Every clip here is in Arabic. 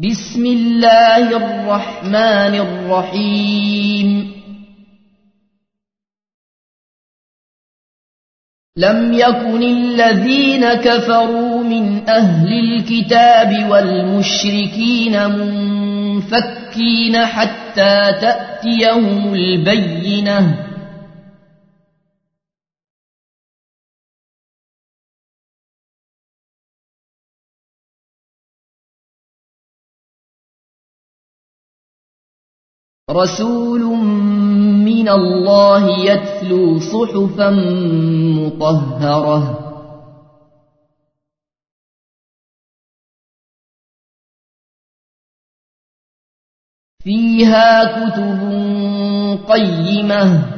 بسم الله الرحمن الرحيم. لم يكن الذين كفروا من أهل الكتاب والمشركين منفكين حتى تأتيهم البينة. رسول من الله يتلو صحفا مطهرة. فيها كتب قيمة.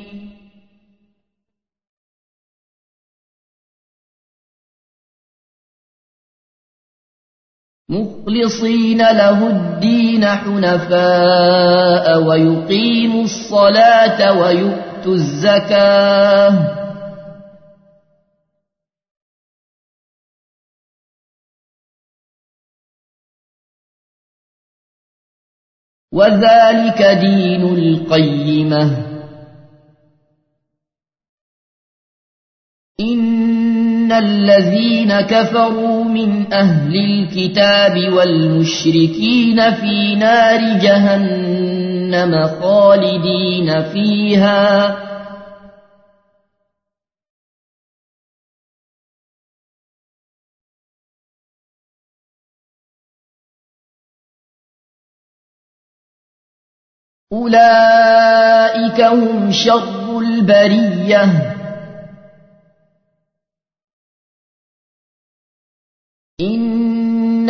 مخلصين له الدين حنفاء ويقيموا الصلاة ويؤتوا الزكاة. وذلك دين القيمة. إن الذين كفروا من أهل الكتاب والمشركين في نار جهنم خالدين فيها. أولئك هم شر البرية.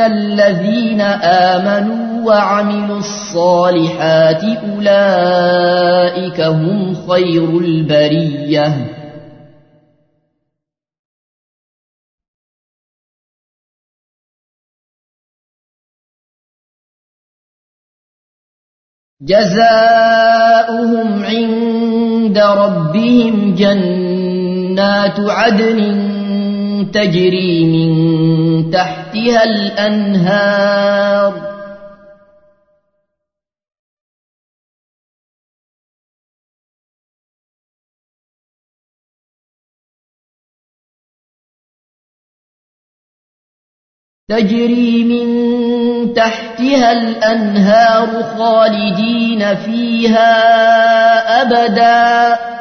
الذين آمنوا وعملوا الصالحات أولئك هم خير البرية. جزاؤهم عند ربهم جنات عدن تجري من تحتها الأنهار. تجري من تحتها الأنهار خالدين فيها أبداً.